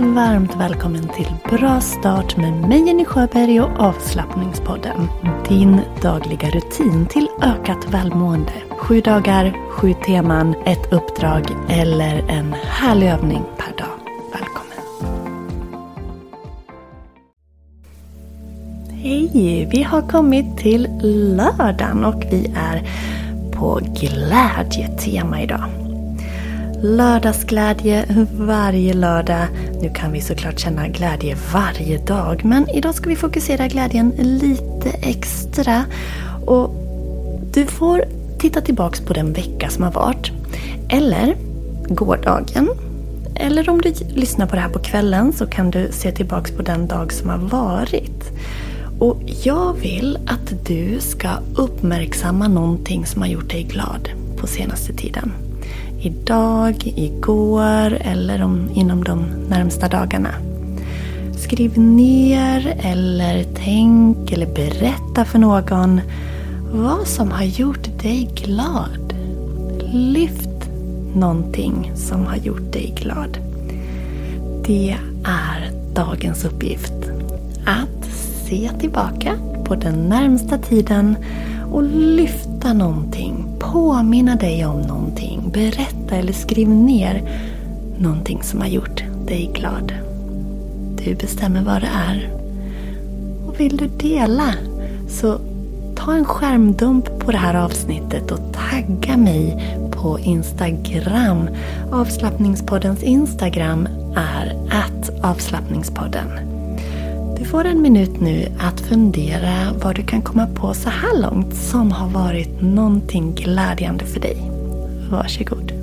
Varmt välkommen till Bra start med mig Jenny Sjöberg och avslappningspodden. Din dagliga rutin till ökat välmående. Sju dagar, sju teman, ett uppdrag eller en härlig övning per dag. Välkommen! Hej! Vi har kommit till lördagen och vi är på glädjetema idag. Lördagsglädje varje lördag. Nu kan vi såklart känna glädje varje dag men idag ska vi fokusera glädjen lite extra. Och du får titta tillbaks på den vecka som har varit. Eller gårdagen. Eller om du lyssnar på det här på kvällen så kan du se tillbaks på den dag som har varit. Och jag vill att du ska uppmärksamma någonting som har gjort dig glad på senaste tiden idag, igår eller om, inom de närmsta dagarna. Skriv ner eller tänk eller berätta för någon vad som har gjort dig glad. Lyft någonting som har gjort dig glad. Det är dagens uppgift. Att se tillbaka på den närmsta tiden och lyfta någonting. Påminna dig om någonting. Berätta eller skriv ner någonting som har gjort dig glad. Du bestämmer vad det är. Och vill du dela så ta en skärmdump på det här avsnittet och tagga mig på Instagram. Avslappningspoddens Instagram är att avslappningspodden. Du får en minut nu att fundera vad du kan komma på så här långt som har varit någonting glädjande för dig. Varsågod.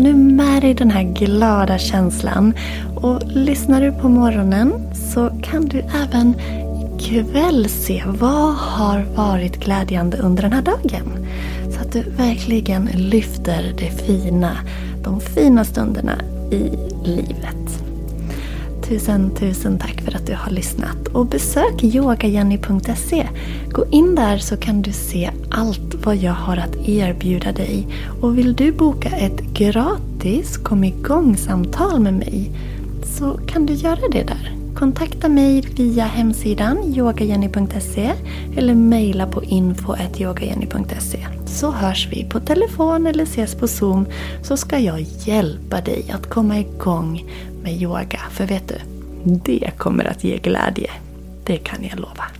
Ta nu med dig den här glada känslan och lyssnar du på morgonen så kan du även ikväll se vad har varit glädjande under den här dagen. Så att du verkligen lyfter det fina, de fina stunderna i livet. Tusen, tusen tack för att du har lyssnat. Och besök yogajenny.se. Gå in där så kan du se allt vad jag har att erbjuda dig. Och vill du boka ett gratis kom igång-samtal med mig så kan du göra det där. Kontakta mig via hemsidan yogajenny.se eller mejla på info.yogajenny.se så hörs vi på telefon eller ses på Zoom så ska jag hjälpa dig att komma igång med yoga. För vet du, det kommer att ge glädje. Det kan jag lova.